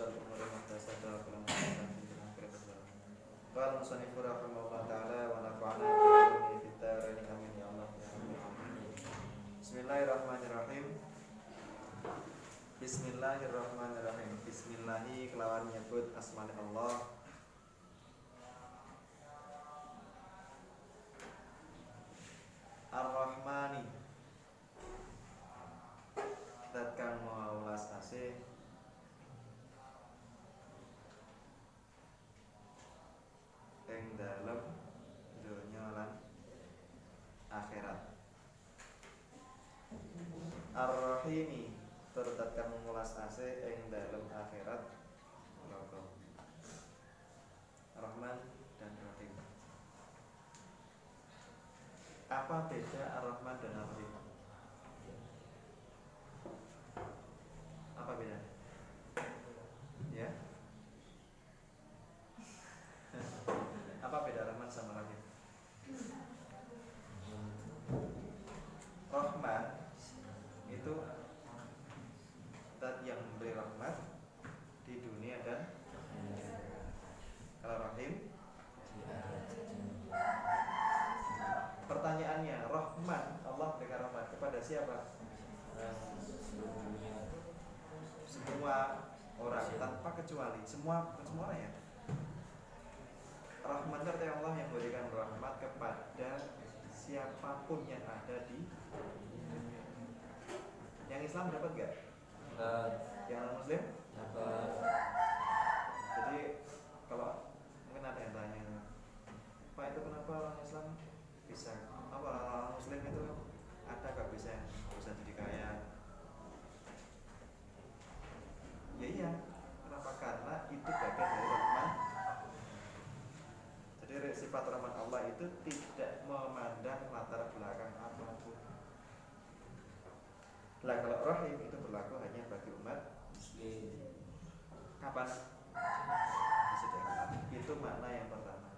Asyarul umuri muhtasabah wa kullu muhtasabatin fil akhirati wa Qala musannif rahimahullah taala wa nafa'ana bi ilmihi fid dharain amin ya Allah ya rabbal alamin. Bismillahirrahmanirrahim. Bismillahirrahmanirrahim. Bismillahi. Ar-Rahmani Dat kang mau welas asih ing dalem dunya lan akhirat. Ar-Rahimi tur dat kang welas asih ing dalem akhirat. Rahman dan Rahim. Apa beda Ar-Rahman dan Ar-Rahim? Apa bedanya? Ya? Apa beda Rahman sama Rahim? Rahman itu zat yang memberi rahmat di dunia dan kalau Rahim Pertanyaannya, Rahman Allah memberikan rahmat kepada siapa? Semua orang tanpa kecuali, semua bukan semua ya. Rahman itu artinya Allah yang memberikan rahmat kepada siapa pun yang ada di dunia. Yang Islam dapat gak? Yang non Muslim? Jadi kalau mungkin ada yang tanya, Pak itu kenapa orang Islam bisa apa orang Muslim itu ada gak bisa bisa jadi kaya? Ya iya, kenapa? Karena itu bagian dari rahman. Jadi sifat rahman Allah itu tidak memandang latar belakang apa pun. Lah kalau rahim itu berlaku hanya bagi umat muslim. Sudah Itu makna yang pertama.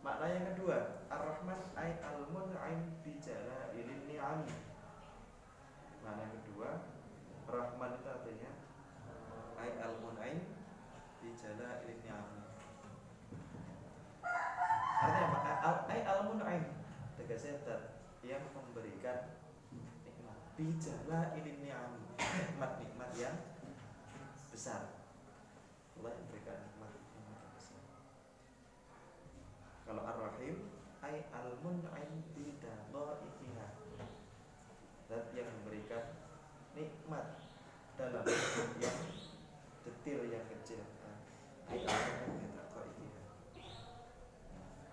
Makna yang kedua, Ar-Rahman ay al-mun'im bi jalailin ni'am. Makna yang kedua, Rahman itu artinya ay al-mun'im bi jalailin ni'am. Artinya apa? Al ay al-mun'im tegasnya zat yang memberikan nikmat bi jalailin ni'am. Nikmat-nikmat yang besar. Allah yang memberikan nikmat nikmat yang besar. Kalau Ar-Rahim ay al-mun'im bidadaifiha. Zat yang memberikan nikmat dalam yang detil yang kecil. Ay al-mun'im bidadaifiha.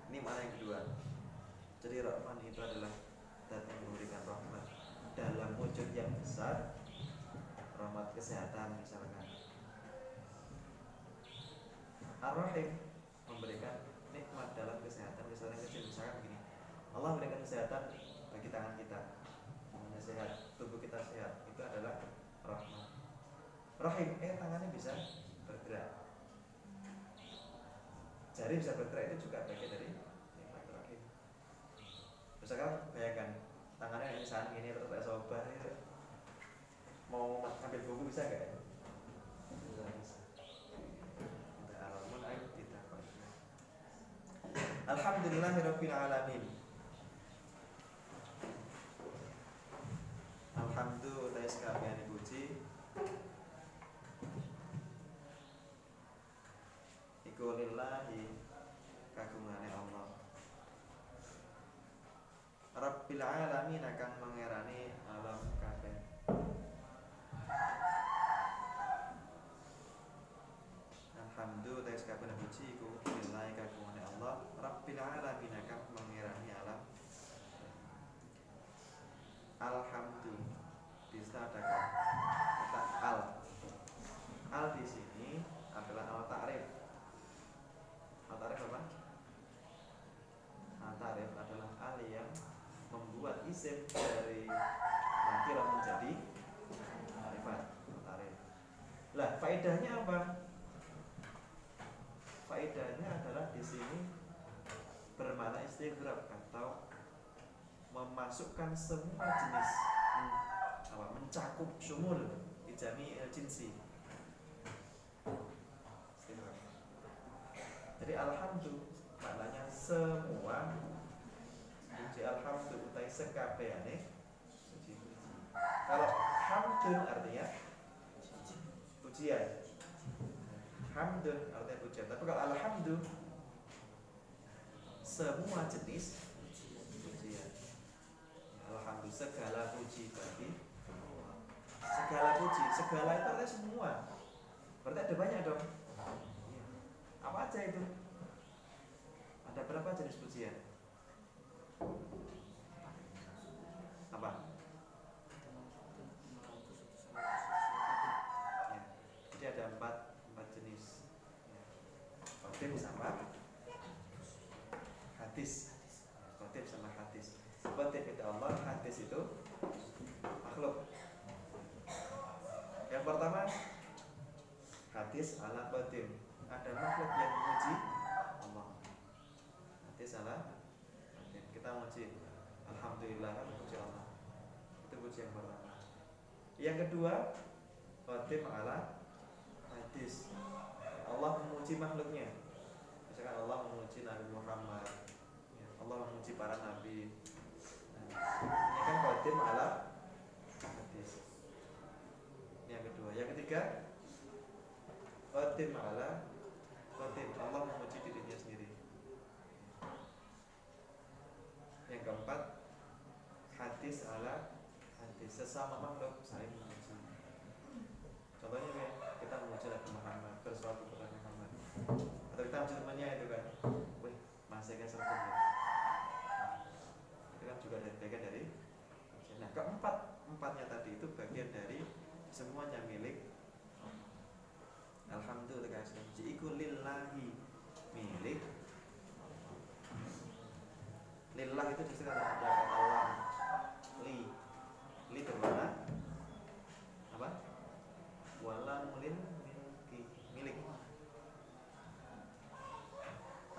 Ini mana yang kedua. Jadi Rahman itu adalah zat yang memberikan rahmat dalam wujud yang besar, rahmat kesehatan misalkan. Ar-Rahim memberikan nikmat dalam kesehatan kesehatan kecil misalkan begini Allah memberikan kesehatan bagi tangan kita. Tangannya sehat tubuh kita sehat. Itu adalah rahmat. Rahim eh tangannya bisa bergerak. Jari bisa bergerak itu juga bagian dari nikmat rahim. Misalkan bayangkan tangannya saat ini terus kayak sobar ya. mau ambil buku bisa ya? bisa bisa. Alamun aib Alhamdulillahirabbil alamin. Alhamdulillah sekalian dipuji. Iku lillahi kagungane Allah. Rabbil alamin akan mengerani alam kabeh. Iku lillahi kagungane Allah. Rabbil alamin akan mengerani alam Alhamdulillah ada kata al al di sini adalah al ta'rif. Al ta'rif apa? Al ta'rif adalah al yang membuat isim dari nakirah menjadi ma'rifat. Ta'rif. Lah, faedahnya apa? Faedahnya adalah di sini bermakna istighraq atau memasukkan semua jenis apa mencakup sumul ijami jinsi jadi alhamdulillah maknanya semua puji alhamdulillah utai sekabehane puji kalau hamdun artinya pujian. Hamdun artinya pujian. Tapi kalau alhamdulillah semua jenis pujian. Alhamdulillah segala puji bagi puji segala itu artinya semua. Berarti ada banyak dong. Apa aja itu? Ada berapa jenis pujian? Apa? Ya. jadi ada empat empat jenis. Ya. sama hadis. Khotib sama hadis. Khotib itu Allah hadis itu makhluk yang pertama hadis ala batin. Ada makhluk yang memuji Allah. Hadis ala batin. Kita memuji Alhamdulillah kan memuji Allah. Itu puji yang pertama. Yang kedua batin ala hadis. Allah memuji makhluknya. Misalkan Allah memuji Nabi Muhammad. Ya, Allah memuji para nabi. Nah, ini kan batin ala hadis yang kedua yang ketiga Qadim ala Qadim Allah memuji dirinya sendiri. Yang keempat Hadis ala Hadis sesama makhluk saling memuji. Contohnya kayak kita memuji Nabi Muhammad Bersuatu kepada Muhammad. Atau kita memuji temannya itu kan Wih masih kan serta ya Itu kan juga dari bagian dari Nah keempat Empatnya tadi itu bagian dari Semuanya milik Alhamdulillah kasih Iku lillahi milik Lillah itu di situ ada ada kata lam Li Li bermana Apa? Walam lil milki Milik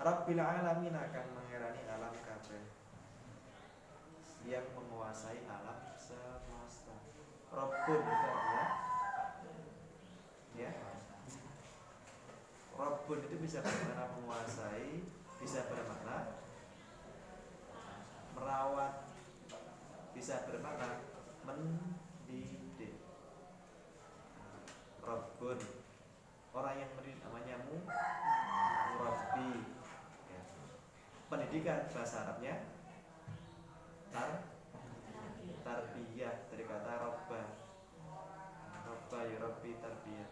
Rabbil alamin akan mengherani alam kabeh. Yang menguasai alam semesta. Rabbun itu artinya Ya. Rabbun itu bisa bermakna menguasai, bisa bermakna? Merawat, bisa bermakna mendidik. Rabbun orang yang mendidik namanya mu murabbi. Ya. Pendidikan bahasa Arabnya tar tarbiyah dari kata robba. Robba yurabbi tarbiyah.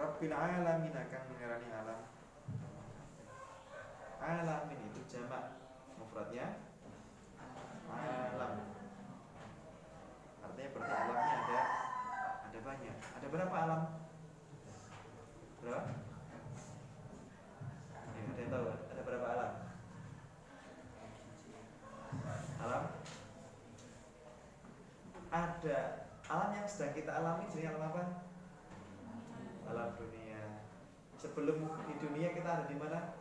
Rabbil alamin akan mengerani alam Alamin itu jamak Mufradnya Alam Artinya berarti alamnya ada Ada banyak Ada berapa alam? Berapa? Tahu? Ada berapa alam? Alam? Ada Alam yang sedang kita alami jadi alam apa? alam dunia. Sebelum di dunia kita ada di mana?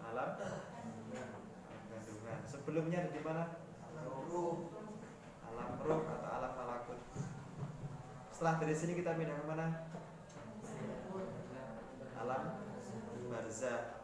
Alam kandungan. Sebelumnya ada di mana? Alam roh atau alam malakut. Setelah dari sini kita pindah ke mana? Alam جزاء